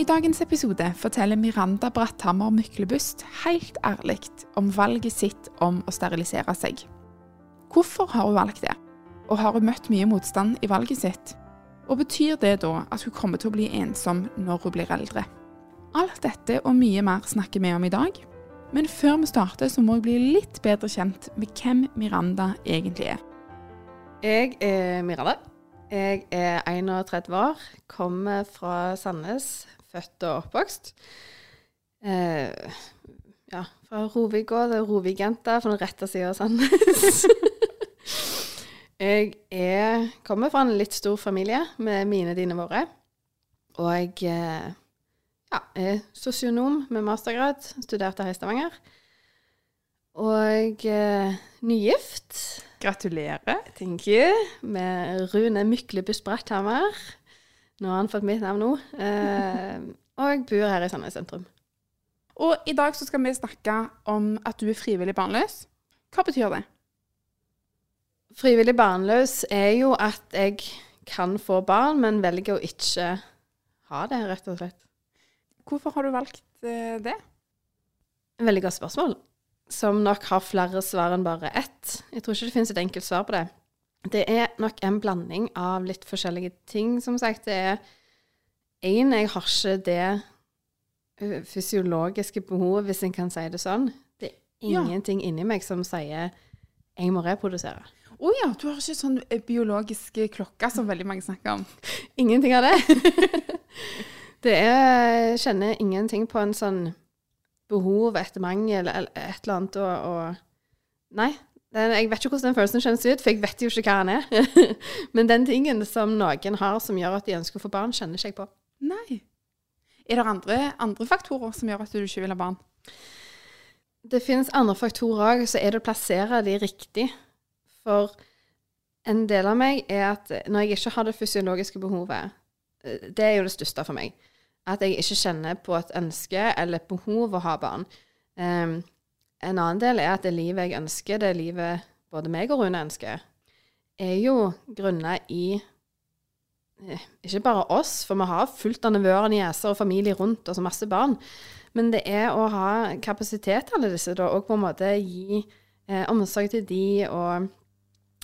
I dagens episode forteller Miranda Bratthammer Myklebust helt ærlig om valget sitt om å sterilisere seg. Hvorfor har hun valgt det, og har hun møtt mye motstand i valget sitt? Og betyr det da at hun kommer til å bli ensom når hun blir eldre? Alt dette og mye mer snakker vi om i dag, men før vi starter så må jeg bli litt bedre kjent med hvem Miranda egentlig er. Jeg er Miranda. Jeg er 31 år, kommer fra Sandnes, født og oppvokst. Eh, ja, fra Rovigå, det er Rovig-jenta fra den rette sida av Sandnes. jeg er, kommer fra en litt stor familie med mine, dine, våre. Og jeg eh, ja, er sosionom med mastergrad, studerte her i Stavanger. Og eh, nygift. Gratulerer. Thank you. Med Rune Myklebust Bratthammer. Nå har han fått mitt navn nå. Eh, og bor her i Sandnes sentrum. Og i dag så skal vi snakke om at du er frivillig barnløs. Hva betyr det? Frivillig barnløs er jo at jeg kan få barn, men velger å ikke ha det, rett og slett. Hvorfor har du valgt eh, det? Veldig godt spørsmål, som nok har flere svar enn bare ett. Jeg tror ikke det finnes et enkelt svar på det. Det er nok en blanding av litt forskjellige ting, som sagt. Det er én, jeg har ikke det fysiologiske behovet, hvis en kan si det sånn. Det er Ja. ingenting inni meg som sier jeg må reprodusere. Å ja, du har ikke sånn eh, biologisk klokke som veldig mange snakker om. Ingenting av det. det er Jeg kjenner ingenting på en sånn behov etter mangel eller et eller annet og, og Nei. Den, jeg vet ikke hvordan den følelsen kjennes ut, for jeg vet jo ikke hva han er. Men den tingen som noen har som gjør at de ønsker å få barn, kjenner ikke jeg på. Nei. Er det andre, andre faktorer som gjør at du ikke vil ha barn? Det finnes andre faktorer òg, så er det å plassere de riktig. For en del av meg er at når jeg ikke har det fysiologiske behovet, eh, det er jo det største for meg, at jeg ikke kjenner på et ønske eller et behov å ha barn. Em, en annen del er at det livet jeg ønsker, det livet både meg og Rune ønsker, er jo grunnet i eh, ikke bare oss, for vi har fullt av nevøer og nieser og familie rundt og så masse barn. Men det er å ha kapasitet til alle disse, da, og på en måte gi eh, omsorg til de, og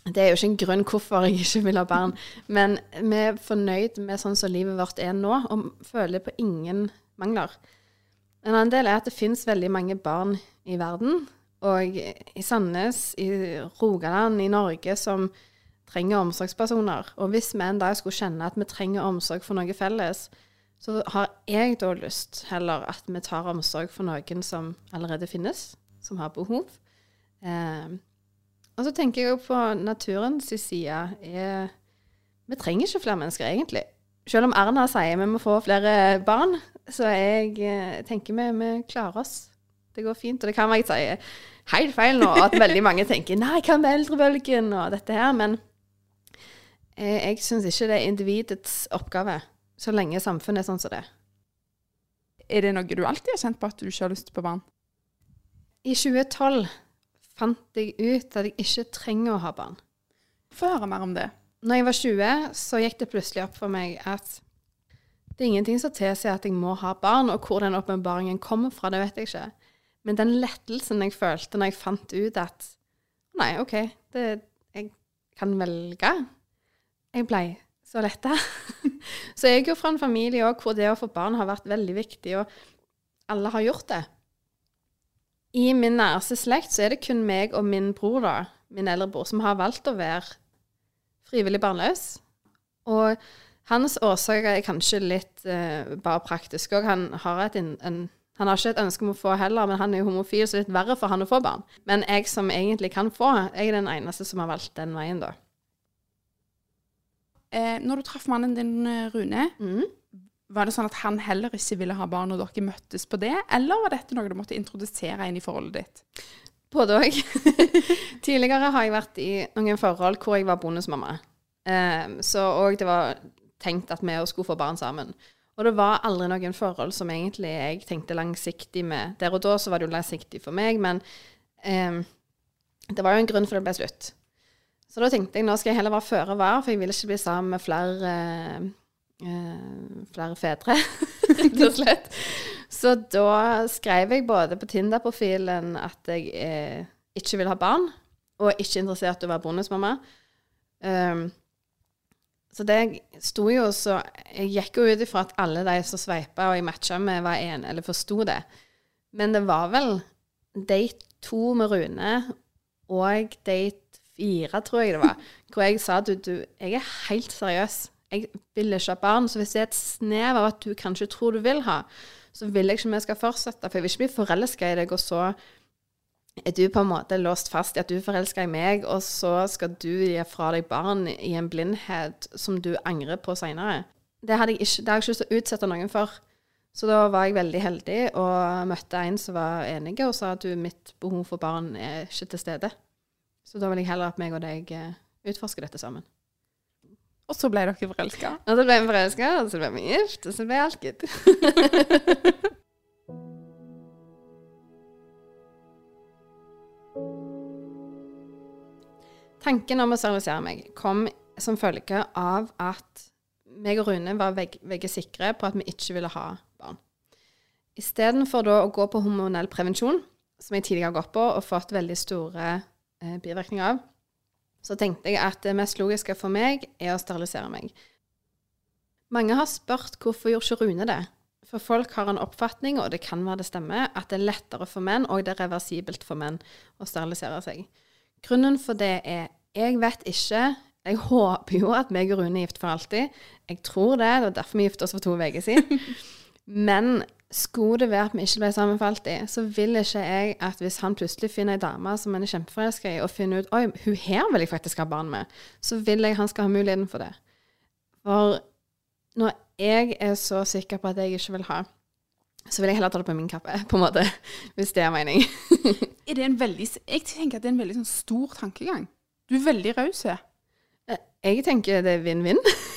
det er jo ikke en grunn hvorfor jeg ikke vil ha barn, men vi er fornøyd med sånn som livet vårt er nå, og føler på ingen mangler. En annen del er at det finnes veldig mange barn i verden, og i Sandnes, i Rogaland, i Norge, som trenger omsorgspersoner. Og hvis vi en dag skulle kjenne at vi trenger omsorg for noe felles, så har jeg da lyst heller at vi tar omsorg for noen som allerede finnes, som har behov. Eh, og så tenker jeg jo på naturens side. Vi trenger ikke flere mennesker, egentlig. Selv om Erna sier vi må få flere barn, så jeg eh, tenker vi, vi klarer oss. Det går fint. Og det kan være jeg sier helt feil nå, at veldig mange tenker nei, hva med eldrebølgen og dette her, men jeg, jeg syns ikke det er individets oppgave, så lenge samfunnet er sånn som det. Er det noe du alltid har kjent på at du ikke har lyst på barn? I 2012 fant jeg ut at jeg ikke trenger å ha barn. Få høre mer om det. Når jeg var 20, så gikk det plutselig opp for meg at det er ingenting som tilsier at jeg må ha barn, og hvor den åpenbaringen kommer fra, det vet jeg ikke. Men den lettelsen jeg følte når jeg fant ut at nei, OK, det, jeg kan velge. Jeg ble så letta. så jeg er jo fra en familie også, hvor det å få barn har vært veldig viktig, og alle har gjort det. I min næreste slekt så er det kun meg og min bror, da, min eldre bror, som har valgt å være frivillig barnløs. Og hans årsaker er kanskje litt eh, bare praktisk òg. Han har et, en, Han har ikke et ønske om å få heller, men han er jo homofil, så det er litt verre for han å få barn. Men jeg som egentlig kan få, jeg er den eneste som har valgt den veien, da. Eh, når du traff mannen din, eh, Rune, mm. var det sånn at han heller ikke ville ha barn, og dere møttes på det? Eller var dette noe du måtte introdusere inn i forholdet ditt? Både òg. Tidligere har jeg vært i noen forhold hvor jeg var bonusmamma. Um, så òg det var tenkt at vi skulle få barn sammen. Og det var aldri noen forhold som egentlig jeg tenkte langsiktig med. Der og da så var det jo langsiktig for meg, men um, det var jo en grunn for det ble slutt. Så da tenkte jeg nå skal jeg heller være føre var, for jeg vil ikke bli sammen med flere, eh, flere fedre, rett og slett. Så da skrev jeg både på Tinder-profilen at jeg eh, ikke vil ha barn, og ikke interessert i å være bonusmamma. Um, så det sto jo så Jeg gikk jo ut ifra at alle de som sveipa og jeg matcha med, var en, eller forsto det. Men det var vel date to med Rune og date fire, tror jeg det var, hvor jeg sa du, du, jeg er helt seriøs. Jeg vil ikke ha barn. Så hvis det er et snev av at du kanskje tror du vil ha, så vil jeg ikke vi skal fortsette. For jeg vil ikke bli forelska i deg, og så er du på en måte låst fast i at du er forelska i meg, og så skal du gi fra deg barn i en blindhet som du angrer på seinere. Det hadde jeg ikke, det hadde jeg ikke lyst til å utsette noen for. Så da var jeg veldig heldig og møtte en som var enig, og sa at du, mitt behov for barn er ikke til stede. Så da vil jeg heller at meg og deg eh, utforsker dette sammen. Og så ble dere forelska? Og så ble vi forelska, og så ble vi gift, og så ble alt good. Tanken om å servisere meg kom som følge av at meg og Rune var veg sikre på at vi ikke ville ha barn. Istedenfor da å gå på hormonell prevensjon, som jeg tidligere har gått på og fått veldig store eh, bivirkninger av, så tenkte jeg at det mest logiske for meg er å sterilisere meg. Mange har spurt hvorfor gjorde ikke Rune det? For folk har en oppfatning, og det kan være det stemmer, at det er lettere for menn, og det er reversibelt for menn, å sterilisere seg. Grunnen for det er jeg vet ikke. Jeg håper jo at meg og Rune er gift for alltid. Jeg tror det. Det var derfor vi giftet oss for to uker siden. Men skulle det være at vi ikke ble sammenfalt i, så vil ikke jeg at hvis han plutselig finner ei dame som han er kjempeforelska i, og finner ut oi, hun her vil jeg faktisk ha barn med, så vil jeg han skal ha muligheten for det. For når jeg er så sikker på at jeg ikke vil ha, så vil jeg heller ta det på min kappe, på en måte. Hvis det er mening. Er det en veldig, jeg tenker at det er en veldig sånn stor tankegang. Du er veldig raus. Jeg tenker det er vinn-vinn.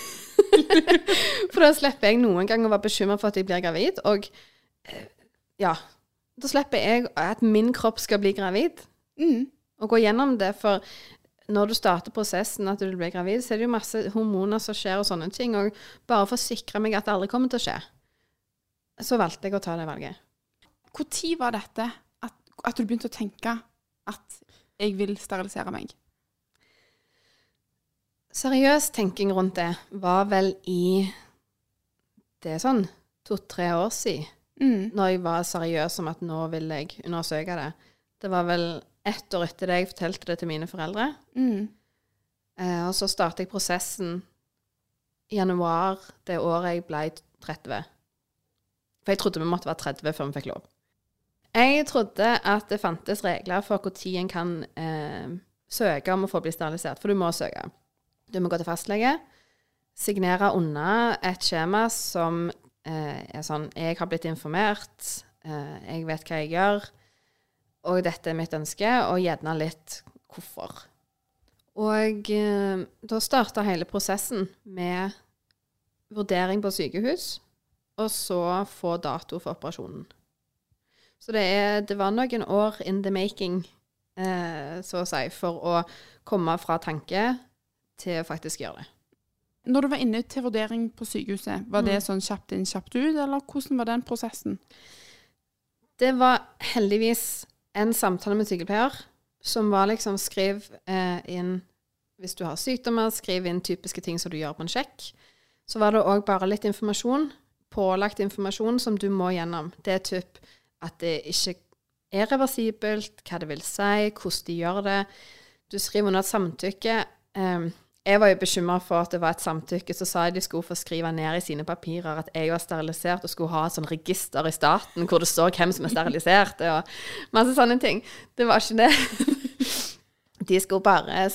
For da slipper jeg noen ganger å være bekymra for at jeg blir gravid. Og eh, ja, da slipper jeg at min kropp skal bli gravid. Mm. Og gå gjennom det. For når du starter prosessen at du blir gravid, så er det jo masse hormoner som skjer og sånne ting. Og bare for å sikre meg at det aldri kommer til å skje, så valgte jeg å ta det valget. Når var dette at, at du begynte å tenke at jeg vil sterilisere meg? Seriøs tenking rundt det var vel i Det er sånn to-tre år siden. Mm. Når jeg var seriøs om at nå vil jeg undersøke det. Det var vel ett år etter det jeg fortalte det til mine foreldre. Mm. Eh, og så startet jeg prosessen i januar det året jeg ble 30. For jeg trodde vi måtte være 30 før vi fikk lov. Jeg trodde at det fantes regler for når en kan eh, søke om å få bli sterilisert, for du må søke. Du må gå til fastlege, signere unna et skjema som eh, er sånn Jeg har blitt informert, eh, jeg vet hva jeg gjør, og dette er mitt ønske, og gjerne litt hvorfor. Og eh, da starta hele prosessen med vurdering på sykehus, og så få dato for operasjonen. Så det, er, det var noen år in the making, eh, så å si, for å komme fra tanke til å faktisk gjøre det. Når du var inne til vurdering på sykehuset, var det sånn kjapt inn, kjapt ut, eller hvordan var den prosessen? Det var heldigvis en samtale med sykepleier som var liksom Skriv eh, inn hvis du har sykdommer, skriv inn typiske ting som du gjør på en sjekk. Så var det òg bare litt informasjon, pålagt informasjon, som du må gjennom. Det er typ at det ikke er reversibelt, hva det vil si, hvordan de gjør det. Du skriver under et samtykke. Um, jeg var jo bekymra for at det var et samtykke. Så sa jeg de skulle få skrive ned i sine papirer at jeg var sterilisert, og skulle ha et sånn register i staten hvor det står hvem som er sterilisert, og masse sånne ting. Det var ikke det. De skulle bare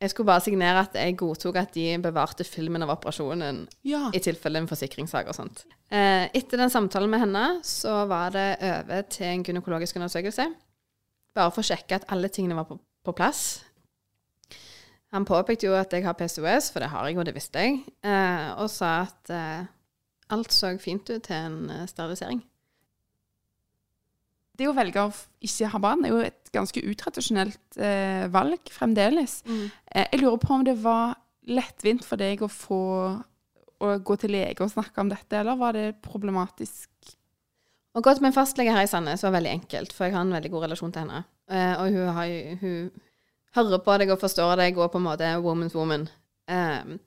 Jeg skulle bare signere at jeg godtok at de bevarte filmen av operasjonen Ja. i tilfelle en forsikringssak og sånt. Eh, etter den samtalen med henne, så var det over til en gynekologisk undersøkelse. Bare for å sjekke at alle tingene var på, på plass. Han påpekte jo at jeg har PCOS, for det har jeg, og det visste jeg, eh, og sa at eh, alt så fint ut til en eh, sterilisering. Det å velge å ikke ha barn er jo et ganske utradisjonelt eh, valg fremdeles. Eh, jeg lurer på om det var lettvint for deg å få å gå til lege og snakke om dette, eller var det problematisk? Å gå til min fastlege her i Sandnes var veldig enkelt, for jeg har en veldig god relasjon til henne. Eh, og hun, har, jo- hun hører på deg og forstår deg og på en måte er woman's woman. Um,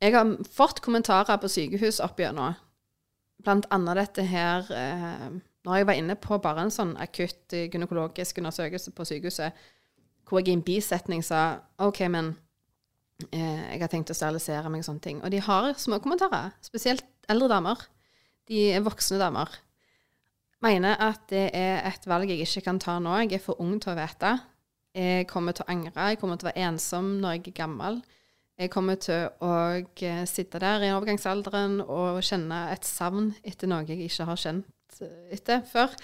jeg har fått kommentarer på sykehus opp gjennom, blant annet dette her uh, Når jeg var inne på bare en sånn akutt eh, gynekologisk undersøkelse på sykehuset, hvor jeg i en bisetning sa OK, men uh, jeg har tenkt å sterilisere meg og sånne ting. Og de har små kommentarer, spesielt eldre damer. De er voksne damer mener at det er et valg jeg ikke kan ta nå. Jeg er for ung til å vite. Jeg kommer til å angre. Jeg kommer til å være ensom når jeg er gammel. Jeg kommer til å eh, sitte der i overgangsalderen og kjenne et savn etter noe jeg ikke har kjent eh, etter før.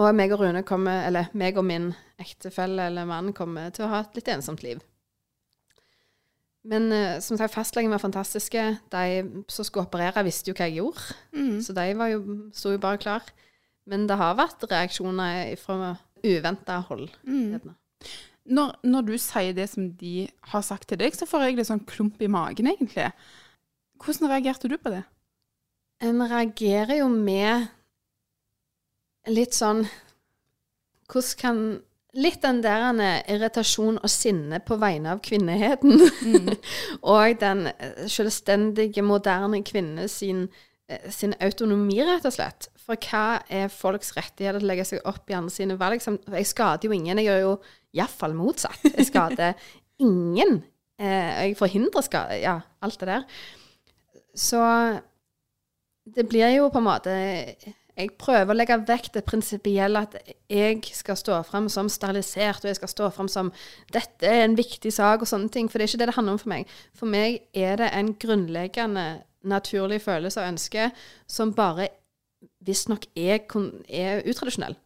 Og meg og Rune kommer, eller meg og min ektefelle eller mann kommer til å ha et litt ensomt liv. Men eh, som sagt, fastlegen var fantastiske. De som skulle operere, visste jo hva jeg gjorde. Så de var jo, sto jo bare klar. Men det har vært reaksjoner fra uventa hold. gjerne. Når, når du sier det som de har sagt til deg, så får jeg litt sånn klump i magen, egentlig. Hvordan reagerte du på det? En reagerer jo med litt sånn Hvordan kan Litt den der irritasjon og sinne på vegne av kvinneheten. og den eh, selvstendige, moderne kvinne sin, eh, sin autonomi, rett og slett. For hva er folks rettigheter til å legge seg opp i andre sine valg? Jeg skader jo ingen. Jeg gjør jo iallfall motsatt. Jeg skader ingen. Eh, jeg forhindrer skade. Ja, alt det der. Så det blir jo på en måte Jeg prøver å legge vekk det prinsipielle at jeg skal stå fram som sterilisert, og jeg skal stå fram som 'dette er en viktig sak', og sånne ting. For det er ikke det det handler om for meg. For meg er det en grunnleggende naturlig følelse og ønske som bare visstnok er, er utradisjonell.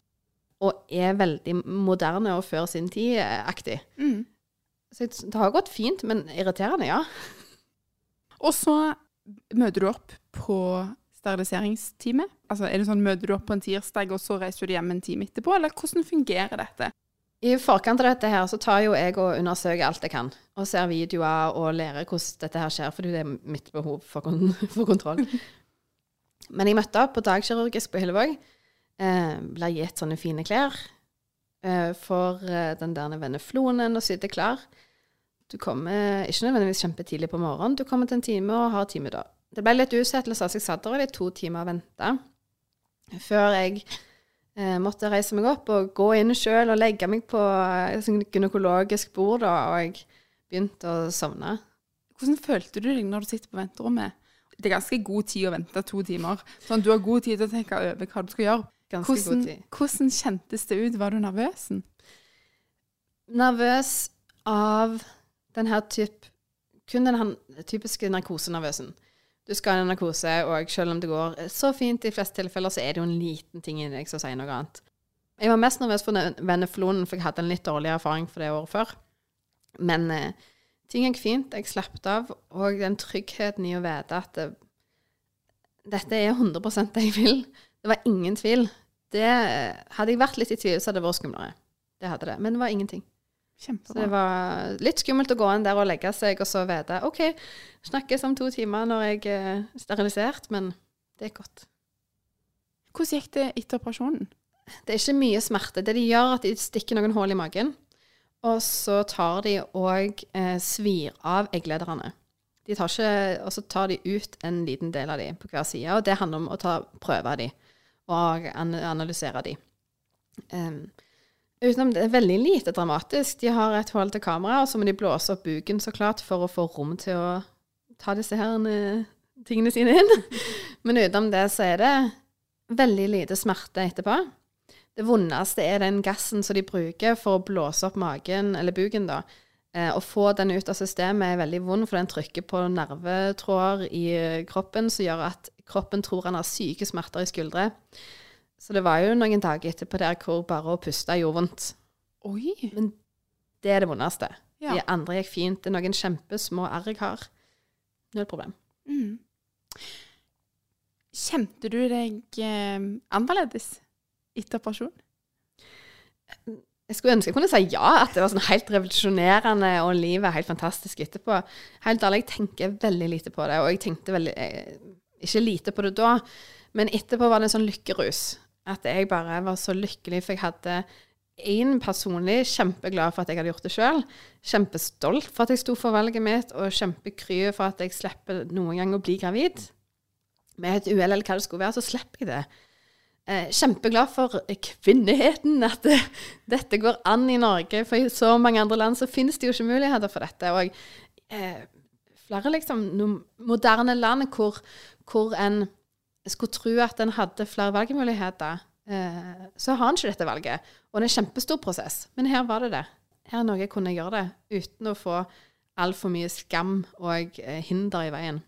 Og er veldig moderne og før sin tid-aktig. Så det har gått fint, men irriterende, ja. Og så møter du opp på steriliseringsteamet? Altså, er det sånn, Møter du opp på en tirsdag, og så reiser du hjem en time etterpå, eller hvordan fungerer dette? I forkant av dette her så tar jo jeg og undersøker alt jeg kan. Og ser videoer og lærer hvordan dette her skjer, fordi det er mitt behov for, kon for kontroll. Men jeg møtte opp på dagkirurgisk på Hillevåg. Eh, ble gitt sånne fine klær. Eh, for eh, den der venneflonen og sitte klar. Du kommer ikke nødvendigvis kjempetidlig på morgenen. Du kommer til en time og har time da. Det ble litt utsettelse, så jeg satt der i to timer og venta. Før jeg eh, måtte reise meg opp og gå inn sjøl og legge meg på et sånt gynekologisk bord, da, og jeg begynte å sovne. Hvordan følte du deg når du sitter på venterommet? Det er ganske god tid å vente to timer. Sånn, du har god tid til å tenke over hva du skal gjøre. Ganske Hvordan, god tid. hvordan kjentes det ut? Var du nervøs? Nervøs av den her typ Kun den typiske narkosenervøsen. Du skal ha en narkose, og selv om det går så fint i fleste tilfeller, så er det jo en liten ting i deg som sier noe annet. Jeg var mest nervøs for veneflonen, for jeg hadde en litt dårlig erfaring for det året før. Men eh, ting gikk fint. Jeg slapp av. Og den tryggheten i å vite at det, dette er 100 det jeg vil. Det var ingen tvil. Det, hadde jeg vært litt i tvil, så hadde det vært skumlere. Det hadde det. Men det var ingenting. Så det var litt skummelt å gå inn der og legge seg, og så vite OK, snakkes om to timer når jeg er sterilisert, men det er godt. Hvordan gikk det etter operasjonen? Det er ikke mye smerte. Det de gjør, er at de stikker noen hull i magen, og så tar de og eh, svir av egglederne. De tar ikke, og så tar de ut en liten del av dem på hver side, og det handler om å ta prøver av de, og analysere de. Um, Utenom det er veldig lite dramatisk. De har et forhold til kamera, og så må de blåse opp buken så klart for å få rom til å ta disse her eh, tingene sine inn. Men utenom det så er det veldig lite smerte etterpå. Det vondeste er den gassen som de bruker for å blåse opp magen, eller buken, da. Eh, å få den ut av systemet er veldig vond, for den trykker på nervetråder i kroppen som gjør at kroppen tror han har syke smerter i skuldre. Så det var jo noen dager etterpå der hvor bare å puste gjorde vondt. Oi. Men det er det vondeste. Ja. De andre gikk fint. Det er noen kjempesmå arr jeg har. Null problem. Mm. Kjente du deg eh, annerledes etter operasjonen? Jeg skulle ønske jeg kunne si ja, at det var sånn helt revolusjonerende og livet er helt fantastisk etterpå. Helt ærlig, jeg tenker veldig lite på det, og jeg tenkte veldig eh, Ikke lite på det da, men etterpå var det en sånn lykkerus. At jeg bare var så lykkelig, for jeg hadde én personlig kjempeglad for at jeg hadde gjort det sjøl. Kjempestolt for at jeg sto for valget mitt, og kjempekry for at jeg slipper noen gang å bli gravid. Med et uhell eller hva det skulle være, så slipper jeg det. Eh, kjempeglad for kvinneheten, at det, dette går an i Norge. For i så mange andre land så finnes det jo ikke muligheter for dette. Og eh, flere liksom moderne land hvor, hvor en skulle tro at en hadde flere valgmuligheter, eh, så har en ikke dette valget. Og det er en kjempestor prosess. Men her var det det. Her er noe jeg kunne gjøre det uten å få altfor mye skam og eh, hinder i veien.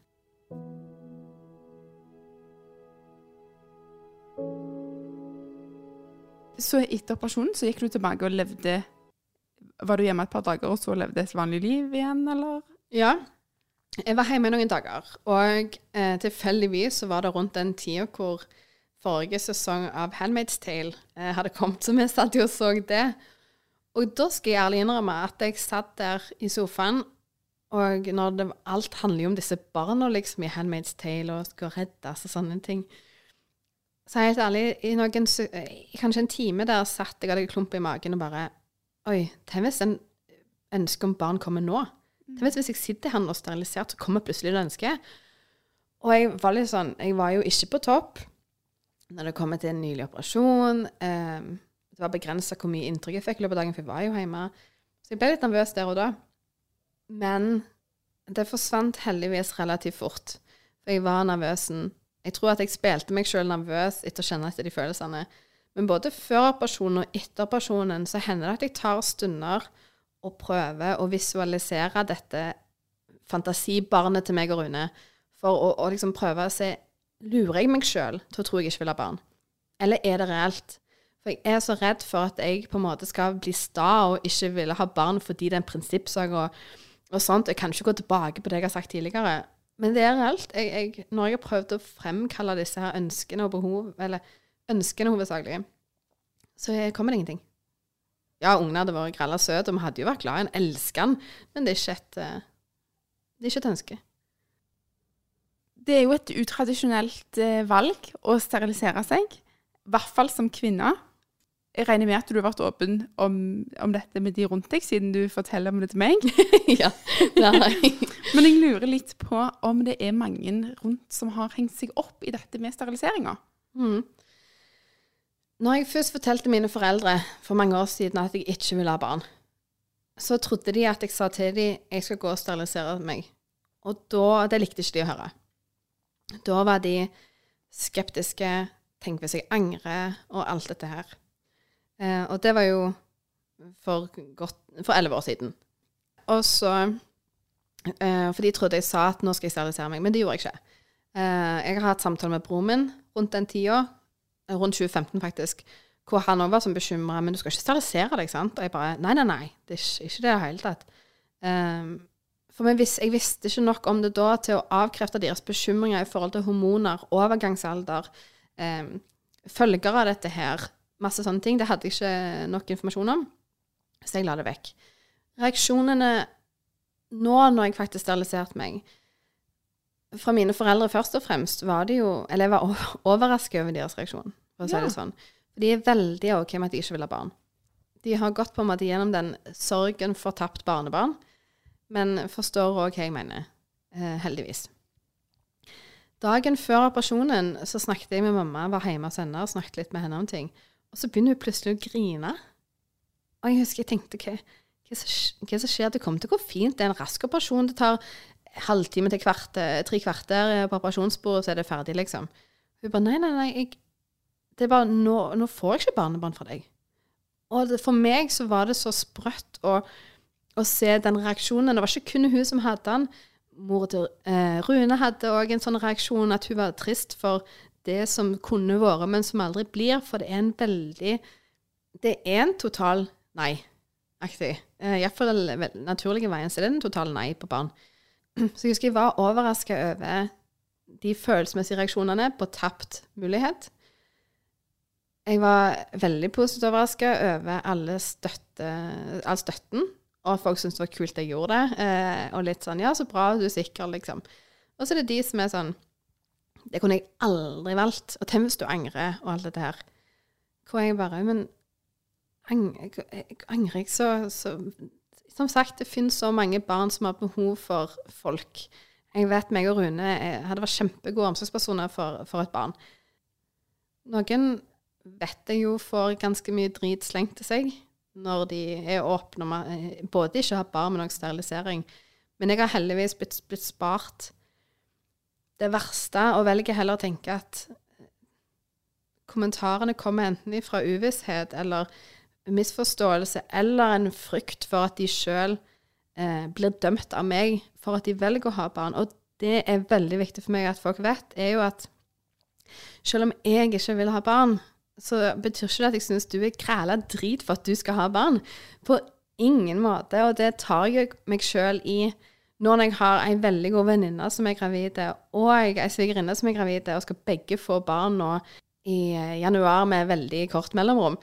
Så etter operasjonen så gikk du tilbake og levde Var du hjemme et par dager og så levde et vanlig liv igjen, eller? Ja. Jeg var hjemme noen dager, og eh, tilfeldigvis var det rundt den tida hvor forrige sesong av Handmaid's Tale eh, hadde kommet, så vi satt jo og så det. Og da skal jeg ærlig innrømme at jeg satt der i sofaen, og når det, alt handler jo om disse barna liksom i Handmaid's Tale og skal reddes og sånne ting. Så helt ærlig, i noen, kanskje en time der satt jeg hadde en klump i magen og bare Oi, tenk hvis en ønske om barn kommer nå? Tenk hvis jeg sitter her og sterilisert, så kommer plutselig det ønsket. Og jeg var litt sånn Jeg var jo ikke på topp når det kom til en nylig operasjon. Eh, det var begrensa hvor mye inntrykk jeg fikk i løpet av dagen, for jeg var jo hjemme. Så jeg ble litt nervøs der og da. Men det forsvant heldigvis relativt fort. For jeg var nervøsen. Jeg tror at jeg spilte meg sjøl nervøs etter å kjenne etter de følelsene. Men både før operasjonen og etter operasjonen så hender det at jeg tar stunder og prøver å visualisere dette fantasibarnet til meg og Rune. For å, å liksom prøve å se Lurer jeg meg sjøl til å tro jeg ikke vil ha barn? Eller er det reelt? For jeg er så redd for at jeg på en måte skal bli sta og ikke ville ha barn fordi det er en prinsippsak og, og sånt. Jeg kan ikke gå tilbake på det jeg har sagt tidligere. Men det er reelt. Jeg, jeg, når jeg har prøvd å fremkalle disse her ønskene og behov, eller ønskene hovedsakelig, så kommer det ingenting. Ja, ungene hadde vært gralla søt, og vi hadde jo vært glad i en elsker han, men det er ikke et, eh, det er ikke et ønske. Det er jo et utradisjonelt eh, valg å sterilisere seg, i hvert fall som kvinne. Jeg regner med at du har vært åpen om, om, dette med de rundt deg, siden du forteller om det til meg. ja, nei. Men jeg lurer litt på om det er mange rundt som har hengt seg opp i dette med steriliseringa. Mm. Når jeg først fortalte mine foreldre for mange år siden at jeg ikke ville ha barn, så trodde de at jeg sa til dem jeg skal gå og sterilisere meg. Og da, det likte ikke de å høre. Da var de skeptiske. Tenk hvis jeg angrer, og alt dette her. Eh, og det var jo for elleve år siden. Og så eh, For de trodde jeg sa at nå skal jeg sterilisere meg, men det gjorde jeg ikke. Eh, jeg har hatt samtale med broren min rundt den tida, rundt 2015 faktisk, hvor han òg var sånn bekymra. Men du skal ikke sterilisere deg, sant? Og jeg bare Nei, nei, nei. Det er ikke, det i det hele tatt. Um, for vis, jeg visste ikke nok om det da til å avkrefte deres bekymringer i forhold til hormoner, overgangsalder, um, følger av dette her, masse sånne ting. Det hadde jeg ikke nok informasjon om, så jeg la det vekk. Reaksjonene nå når jeg faktisk steriliserte meg Fra mine foreldre først og fremst var de jo Eller jeg var overrasket over deres reaksjon, for å si det sånn. De er veldig OK med at de ikke vil ha barn. De har gått på en måte gjennom den sorgen for tapt barnebarn men forstår òg hva jeg mener. Eh, heldigvis. Dagen før operasjonen så snakket jeg med mamma, var hjemme hos henne og snakket litt med henne om ting. Og så begynner hun plutselig å grine. Og jeg husker jeg tenkte hva, hva, som, hva som skjer? Det kommer til å gå fint. Det er en rask operasjon. Det tar halvtime til kvarte, tre kvarter eh, på operasjonsbordet, så er det ferdig, liksom. Hun bare nei, nei, nei. Jeg, det er bare nå, nå får jeg ikke barnebarn fra deg. Og det, for meg så var det så sprøtt å, å se den reaksjonen. Det var ikke kun hun som hadde den. Mor til eh, Rune hadde òg en sånn reaksjon at hun var trist for det som kunne vært, men som aldri blir. For det er en veldig Det er en total nei-aktig. Eh, Iallfall den naturlige veien, så det er det en total nei på barn. Så jeg husker jeg var overraska over de følelsesmessige reaksjonene på tapt mulighet. Jeg var veldig positivt overraska over alle støtte, all støtten, og at folk syntes det var kult jeg gjorde det. Eh, og litt sånn 'ja, så bra, du er sikker', liksom. Og så er det de som er sånn 'det kunne jeg aldri valgt', og 'tenk hvis du angrer', og alt dette her. Hvor jeg bare Men jeg, angrer jeg så, så Som sagt, det finnes så mange barn som har behov for folk. Jeg vet meg og Rune jeg hadde vært kjempegode omsorgspersoner for, for et barn. Noen vet jeg jo får ganske mye drit slengt til seg når de er åpne om eh, både ikke har barn, men også sterilisering. Men jeg har heldigvis blitt, blitt spart det verste, og velger heller å tenke at kommentarene kommer enten fra uvisshet eller misforståelse, eller en frykt for at de sjøl eh, blir dømt av meg for at de velger å ha barn. Og det er veldig viktig for meg at folk vet, er jo at selv om jeg ikke vil ha barn, så betyr ikke det at jeg syns du er kræla drit for at du skal ha barn. På ingen måte. Og det tar jeg meg sjøl i nå når jeg har ei veldig god venninne som er gravid, og ei svigerinne som er gravid, og skal begge få barn nå i eh, januar med veldig kort mellomrom,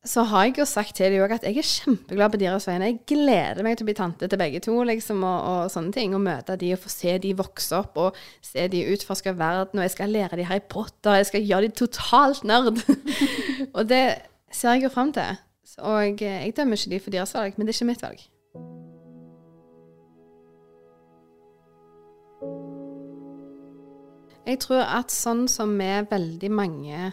så har jeg jo sagt til dem òg at jeg er kjempeglad på deres vegne. Jeg gleder meg til å bli tante til begge to, liksom, og, og sånne ting. Og møte de og få se de vokse opp, og se de utforske verden. Og jeg skal lære de Harry Potter, jeg skal gjøre de totalt nerd. og det ser jeg jo fram til. Og eh, jeg dømmer ikke de for deres valg, men det er ikke mitt valg. Jeg tror at sånn som med veldig mange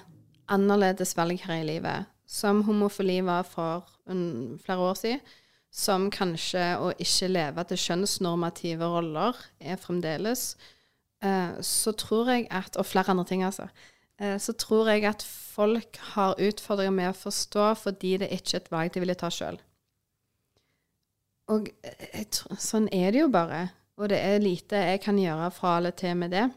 annerledes valg her i livet, som homofili var for um, flere år siden, som kanskje å ikke leve til kjønnsnormative roller er fremdeles, eh, så tror jeg at Og flere andre ting, altså. Eh, så tror jeg at folk har utfordringer med å forstå fordi det ikke er et valg de ville ta sjøl. Og eh, tror, sånn er det jo bare. Og det er lite jeg kan gjøre fra eller til med det.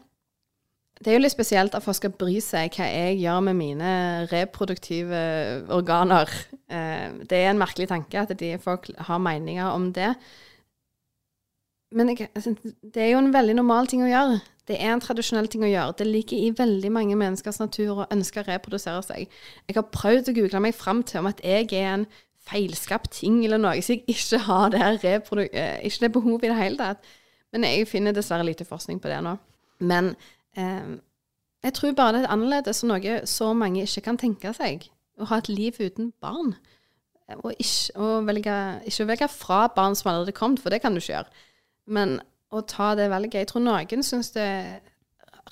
Det er jo litt spesielt at folk skal bry seg hva jeg gjør med mine reproduktive organer. Eh, det er en merkelig tanke at folk har meninger om det. Men det er jo en veldig normal ting å gjøre. Det er en tradisjonell ting å gjøre. Det ligger i veldig mange menneskers natur å ønske å reprodusere seg. Jeg har prøvd å google meg fram til om at jeg er en feilskapt ting eller noe, så jeg ikke har det, eh, ikke det behovet i det hele tatt. Men jeg finner dessverre lite forskning på det nå. Men eh, jeg tror bare det er annerledes og noe så mange ikke kan tenke seg. Å ha et liv uten barn. Og ikke, å velge, ikke velge fra barn som allerede er kommet, for det kan du ikke gjøre. Men å ta det valget Jeg tror noen syns det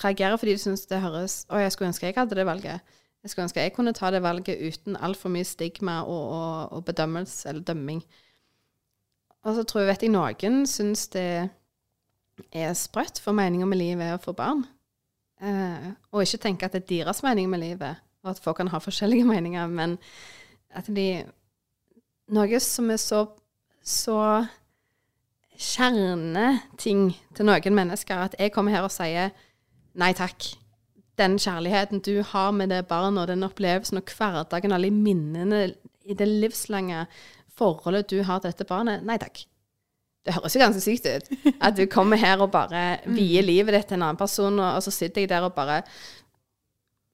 reagerer fordi de syns det høres Å, jeg skulle ønske jeg hadde det valget. Jeg skulle ønske jeg kunne ta det valget uten altfor mye stigma og, og, og bedømmelse eller dømming. Og så tror jeg, vet jeg noen syns det er sprøtt, for meninga med livet er å få barn. Eh, og ikke tenke at det er deres mening med livet, og at folk kan ha forskjellige meninger, men at de Noe som er så, så kjerneting til noen mennesker, at jeg kommer her og sier nei takk. Den kjærligheten du har med det barnet, og den opplevelsen og hverdagen, alle minnene i det livslange forholdet du har til dette barnet, nei takk. Det høres jo ganske sykt ut. At du kommer her og bare vier livet ditt til en annen person, og, og så sitter jeg der og bare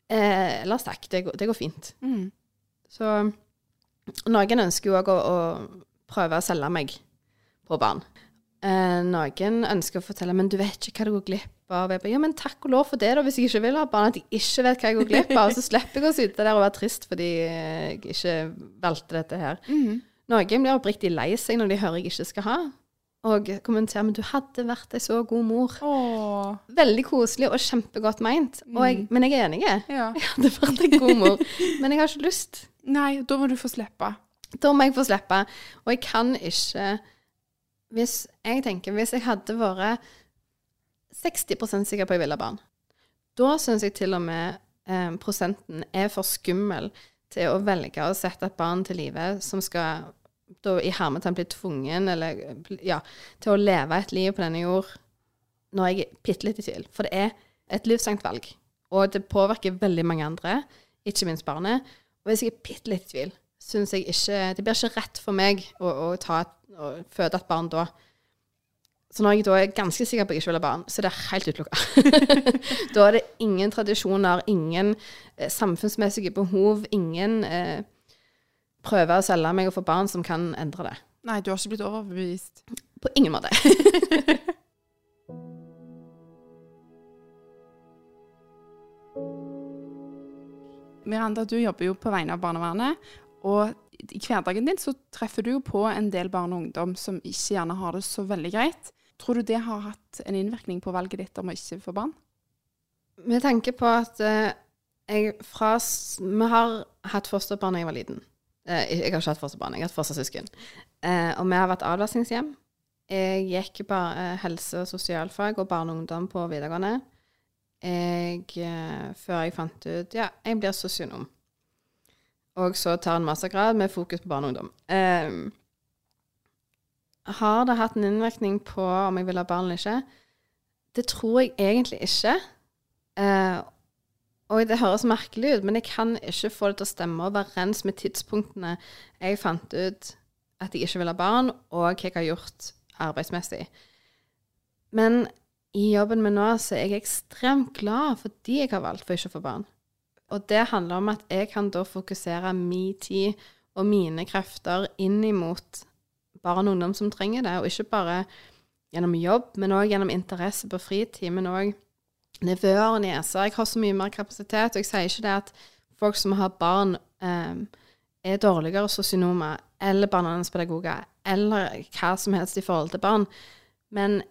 eh, oss takk, det går, det går fint. Mm. Så noen ønsker jo òg å, å prøve å selge meg på barn. Eh, noen ønsker å fortelle men du vet ikke hva du går glipp av. Jeg bare, ja, men takk og lov for det, da, hvis jeg ikke vil ha barn. At jeg ikke vet hva jeg går glipp av. Så slipper jeg å sitte der og være trist fordi jeg ikke valgte dette her. Mm. Noen blir oppriktig lei seg når de hører jeg ikke skal ha. Og kommenterer men du hadde vært ei så god mor. Åh. Veldig koselig og kjempegodt meint. Jeg, men jeg er enig. Ja. Jeg hadde vært en god mor. Men jeg har ikke lyst. Nei, da må du få slippe. Da må jeg få slippe. Og jeg kan ikke Hvis jeg tenker Hvis jeg hadde vært 60% sikker på at jeg ville ha barn, da syns jeg til og med eh, prosenten er for skummel til å velge å sette et barn til live som skal da i hermetegn blir tvungen eller, ja, til å leve et liv på denne jord når jeg er bitte litt i tvil. For det er et livslangt valg. Og det påvirker veldig mange andre, ikke minst barnet. Og hvis jeg er bitte litt i tvil, syns jeg ikke Det blir ikke rett for meg å, å, et, å, føde et barn da. Så når jeg da er ganske sikker på at jeg ikke vil ha barn, så er det helt utelukka. da er det ingen tradisjoner, ingen eh, samfunnsmessige behov, ingen eh, prøver å selge meg og få barn som kan endre det. Nei, du har ikke blitt overbevist? På ingen måte. Miranda, du jobber jo på vegne av barnevernet. Og i hverdagen din så treffer du jo på en del barn og ungdom som ikke gjerne har det så veldig greit. Tror du det har hatt en innvirkning på valget ditt om å ikke få barn? Med tanke på at eh, jeg fra Vi har hatt fosterbarn da jeg var liten. Eh, jeg har ikke hatt fosterbarn, jeg har hatt fostersøsken. Eh, og vi har vært avlastningshjem. Jeg gikk bare eh, helse- og sosialfag og barne og ungdom på videregående jeg, før jeg fant ut Ja, jeg blir sosionom. Og så tar en mastergrad med fokus på barn og ungdom. Um, har det hatt en innvirkning på om jeg vil ha barn eller ikke? Det tror jeg egentlig ikke. Uh, og det høres merkelig ut, men jeg kan ikke få det til å stemme overens med tidspunktene jeg fant ut at jeg ikke vil ha barn, og hva jeg har gjort arbeidsmessig. Men i jobben min nå så er jeg ekstremt glad fordi jeg har valgt for ikke å få barn. Og det handler om at jeg kan da fokusere min tid og mine krefter inn imot barn og ungdom som trenger det, og ikke bare gjennom jobb, men òg gjennom interesse på fritid, men òg nevøer og nieser. Jeg har så mye mer kapasitet, og jeg sier ikke det at folk som har barn, um, er dårligere sosionomer eller barnevernspedagoger eller hva som helst i forhold til barn, men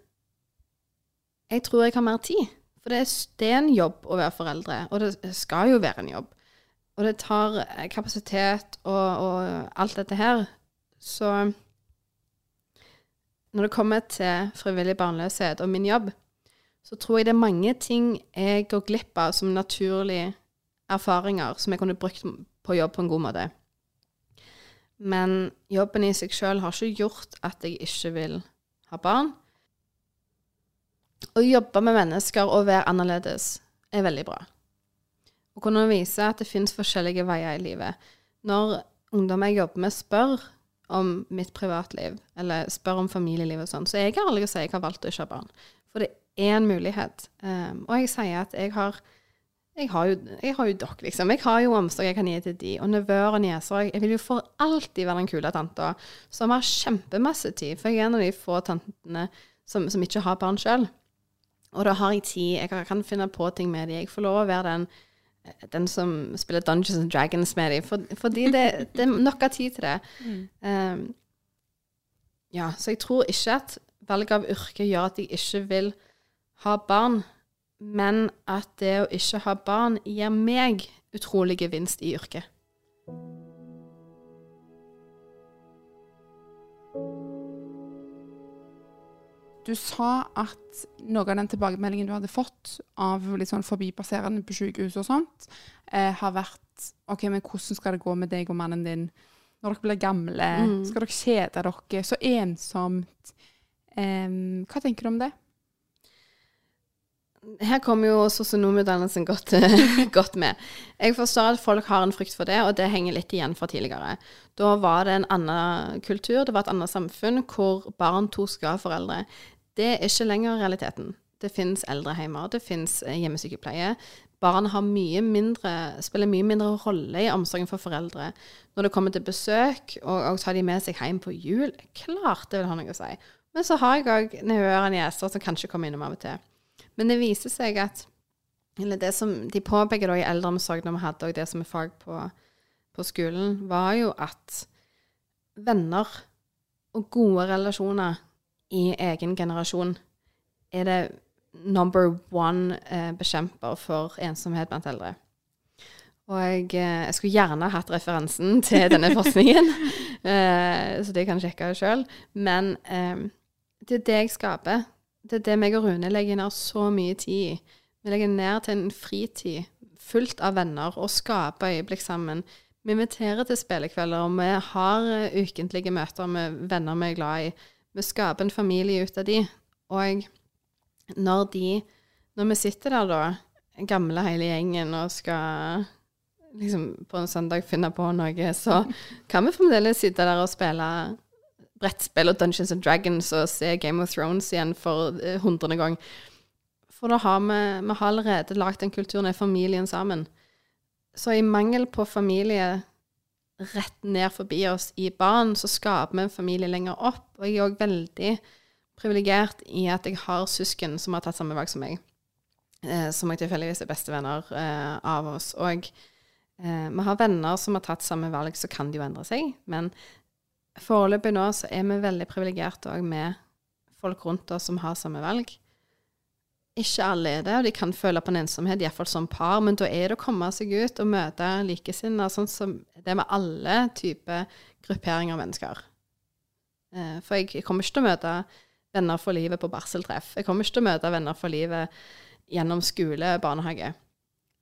jeg tror jeg har mer tid. For det er, det er, en jobb å være foreldre, og det skal jo være en jobb. Og det tar eh, kapasitet og, og alt dette her. Så når det kommer til frivillig barnløshet og min jobb, så tror jeg det er mange ting jeg går glipp av som naturlige erfaringer som jeg kunne brukt på jobb på en god måte. Men jobben i seg sjøl har ikke gjort at jeg ikke vil ha barn. Å jobbe med mennesker og være annerledes er veldig bra. Å kunne vise at det finnes forskjellige veier i livet. Når ungdom jeg jobber med, spør om mitt privatliv, eller spør om familieliv og sånn, så er jeg ærlig og sier jeg har valgt å ikke ha barn. For det en mulighet. Um, og jeg sier at jeg har jeg har, jo, jeg har jo dere, liksom. Jeg har jo omsorg jeg kan gi til de, og nevøer og nieser. Jeg vil jo for alltid være den kule tanta som har kjempemasse tid, for jeg er en av de få tantene som, som ikke har barn sjøl. Og da har jeg tid. Jeg kan finne på ting med dem. Jeg får lov å være den, den som spiller Dungeons and Dragons med dem. For, fordi det, det, er nok av tid til det. Um, ja, så jeg tror ikke at valget av yrke gjør at jeg ikke vil ha barn, men at det å ikke ha barn gir meg utrolig gevinst i yrket. Du sa at noe av den tilbakemeldingen du hadde fått av litt sånn forbipasserende på sykehus og sånt, eh, har vært OK, men hvordan skal det gå med deg og mannen din når dere blir gamle? Mm. Skal dere kjede dere? Så ensomt. Eh, hva tenker du om det? Her kommer jo sosionomutdannelsen godt, godt, med. Jeg forstår at folk har en frykt for det, og det henger litt igjen fra tidligere. Da var det en annen kultur, det var et annet samfunn hvor barn to skal ha foreldre. Det er ikke lenger realiteten. Det finnes eldreheimer, det finnes eh, hjemmesykepleie. Barn mye mindre, spiller mye mindre rolle i omsorgen for foreldre. Når det kommer til besøk, og, og tar de med seg hjem på jul, klart det vil ha noe å si. Men så har jeg òg nevøer og nieser som kanskje kommer innom av og til. Men det viser seg at Eller det som de påpeker da i eldreomsorg når vi hadde det som er fag på, på skolen, var jo at venner og gode relasjoner i egen generasjon er det number one eh, bekjemper for ensomhet blant eldre. Og jeg, eh, jeg skulle gjerne hatt referansen til denne forskningen, eh, så det kan jeg sjekke sjøl. Men eh, det er det jeg skaper. Det er det meg og Rune legger ned så mye tid i. Vi legger ned til en fritid fullt av venner og skaper øyeblikk sammen. Vi inviterer til spillekvelder, og vi har eh, ukentlige møter med venner vi er glad i. Vi skaper en familie ut av de. Og når de Når vi sitter der, da, gamle hele gjengen, og skal liksom på en søndag finne på noe, så kan vi fremdeles sitte der og spille brettspill og Dungeons and Dragons og se Game of Thrones igjen for eh, hundrede gang. For da har vi, vi har allerede lagd den kulturen, er familien sammen. Så i mangel på familie rett ned forbi oss i barn, så skaper vi en familie lenger opp. Og jeg er òg veldig privilegert i at jeg har søsken som har tatt samme valg som meg. Eh, som jeg tilfeldigvis er bestevenner eh, av oss. Og eh, vi har venner som har tatt samme valg, så kan de jo endre seg. Men foreløpig nå så er vi veldig privilegerte òg med folk rundt oss som har samme valg. Ikke alle er det, og de kan føle på en ensomhet, iallfall som par, men da er det å komme seg ut og møte likesinnede, sånn som det med alle typer grupperinger av mennesker. Eh, for jeg kommer ikke til å møte venner for livet på barseltreff. Jeg kommer ikke til å møte venner for livet gjennom skole, barnehage.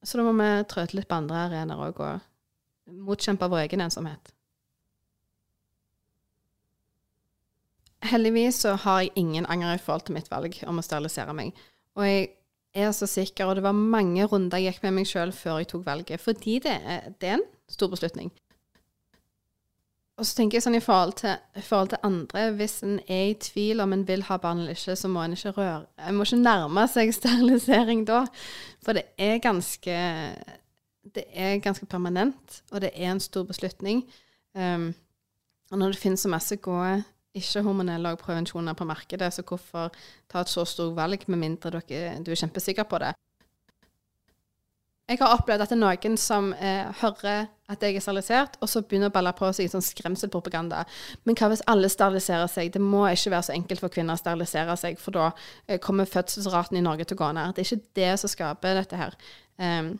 Så da må vi trøte litt på andre arenaer òg, og motkjempe vår egen ensomhet. Heldigvis så har jeg ingen anger i forhold til mitt valg om å sterilisere meg. Og jeg er så sikker, og det var mange runder jeg gikk med meg sjøl før jeg tok valget, fordi det er, det er, en stor beslutning. Og så tenker jeg sånn i forhold, til, i forhold til andre, hvis en er i tvil om en vil ha barn eller ikke, så må en ikke røre En må ikke nærme seg sterilisering da, for det er ganske Det er ganske permanent, og det er en stor beslutning. Um, og når det finnes så masse gode ikke-hormonelle prevensjoner på markedet, så hvorfor ta et så stort valg med mindre dere, du er kjempesikker på det? Jeg har opplevd at det er noen som eh, hører at jeg er sterilisert, og så begynner å balle på seg sånn skremselpropaganda. Men hva hvis alle steriliserer seg? Det må ikke være så enkelt for kvinner å sterilisere seg, for da eh, kommer fødselsraten i Norge til å gå ned. Det er ikke det som skaper dette her. Um,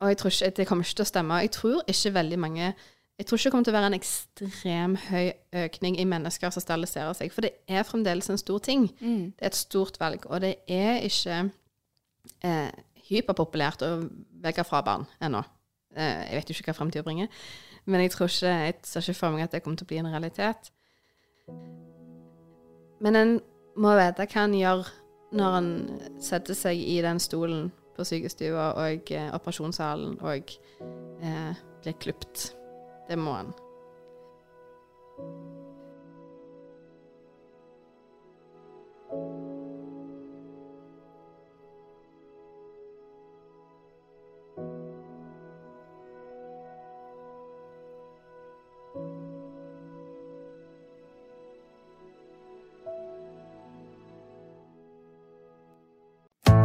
og jeg tror ikke, det kommer ikke til å stemme. Jeg tror ikke veldig mange jeg tror ikke det kommer til å være en ekstrem høy økning i mennesker som steriliserer seg. For det er fremdeles en stor ting. Mm. Det er et stort valg. Og det er ikke eh, hyperpopulært å velge fra barn ennå. Eh, jeg vet jo ikke hva fremtida bringer. Men jeg tror ikke, jeg ser ikke for meg at det kommer til å bli en realitet. Men en må vite hva en gjør når en setter seg i den stolen på sykestua og eh, operasjonssalen og eh, blir klipt. Må han.